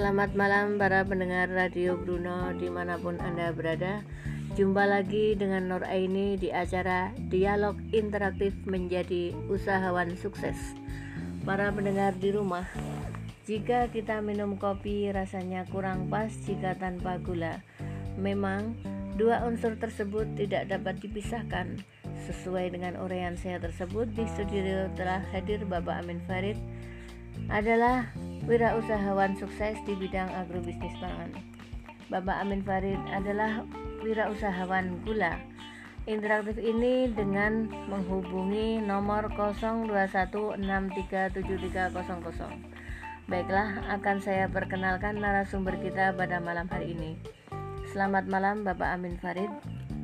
Selamat malam para pendengar Radio Bruno di mana pun Anda berada. Jumpa lagi dengan Nur Aini di acara Dialog Interaktif Menjadi Usahawan Sukses. Para pendengar di rumah Jika kita minum kopi rasanya kurang pas jika tanpa gula Memang dua unsur tersebut tidak dapat dipisahkan. Sesuai dengan uraian saya tersebut di studio telah hadir Bapak Amin Farid adalah wirausahawan sukses di bidang agrobisnis pangan. Bapak Amin Farid adalah wirausahawan gula. Interaktif ini dengan menghubungi nomor 0216373000. Baiklah, akan saya perkenalkan narasumber kita pada malam hari ini. Selamat malam Bapak Amin Farid.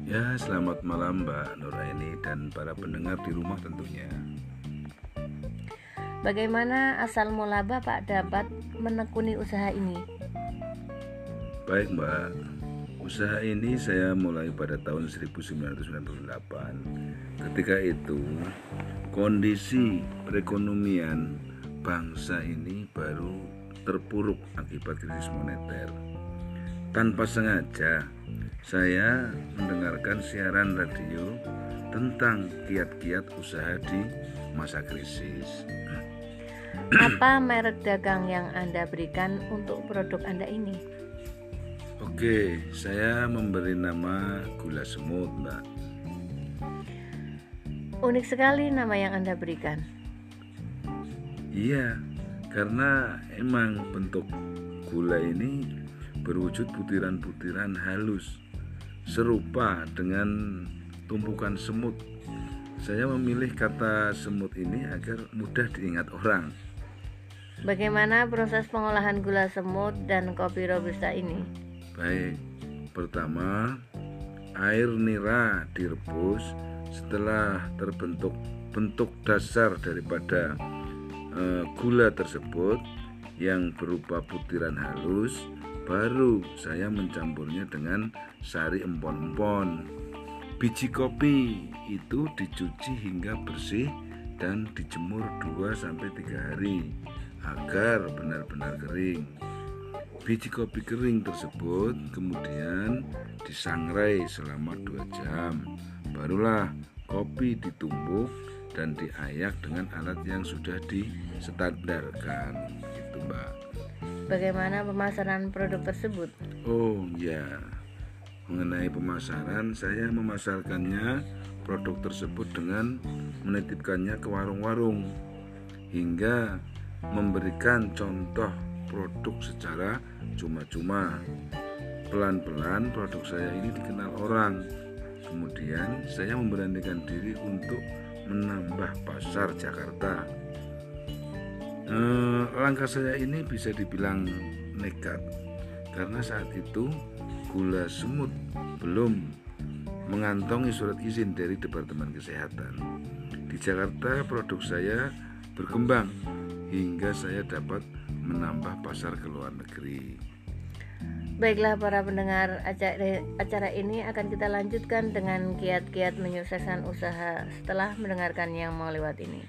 Ya, selamat malam Mbak Nuraini dan para pendengar di rumah tentunya. Bagaimana asal mula Bapak dapat menekuni usaha ini? Baik Mbak, usaha ini saya mulai pada tahun 1998. Ketika itu kondisi perekonomian bangsa ini baru terpuruk akibat krisis moneter. Tanpa sengaja, saya mendengarkan siaran radio tentang kiat-kiat usaha di masa krisis. Apa merek dagang yang Anda berikan untuk produk Anda ini? Oke, saya memberi nama gula semut, Mbak. Unik sekali nama yang Anda berikan. Iya, karena emang bentuk gula ini berwujud butiran-butiran halus serupa dengan tumpukan semut. Saya memilih kata semut ini agar mudah diingat orang. Bagaimana proses pengolahan gula semut dan kopi robusta ini? Baik, pertama air nira direbus setelah terbentuk bentuk dasar daripada uh, gula tersebut yang berupa butiran halus, baru saya mencampurnya dengan sari empon-empon. Biji kopi itu dicuci hingga bersih dan dijemur 2 sampai 3 hari agar benar-benar kering. Biji kopi kering tersebut kemudian disangrai selama dua jam. Barulah kopi ditumbuk dan diayak dengan alat yang sudah distandarkan. Gitu, Mbak. Bagaimana pemasaran produk tersebut? Oh ya, mengenai pemasaran, saya memasarkannya produk tersebut dengan menitipkannya ke warung-warung hingga memberikan contoh produk secara cuma-cuma. Pelan-pelan produk saya ini dikenal orang. Kemudian saya memberanikan diri untuk menambah pasar Jakarta. Eh, langkah saya ini bisa dibilang nekat karena saat itu gula semut belum mengantongi surat izin dari Departemen Kesehatan. Di Jakarta produk saya berkembang hingga saya dapat menambah pasar ke luar negeri. Baiklah para pendengar acara, ini akan kita lanjutkan dengan kiat-kiat menyukseskan usaha setelah mendengarkan yang mau lewat ini.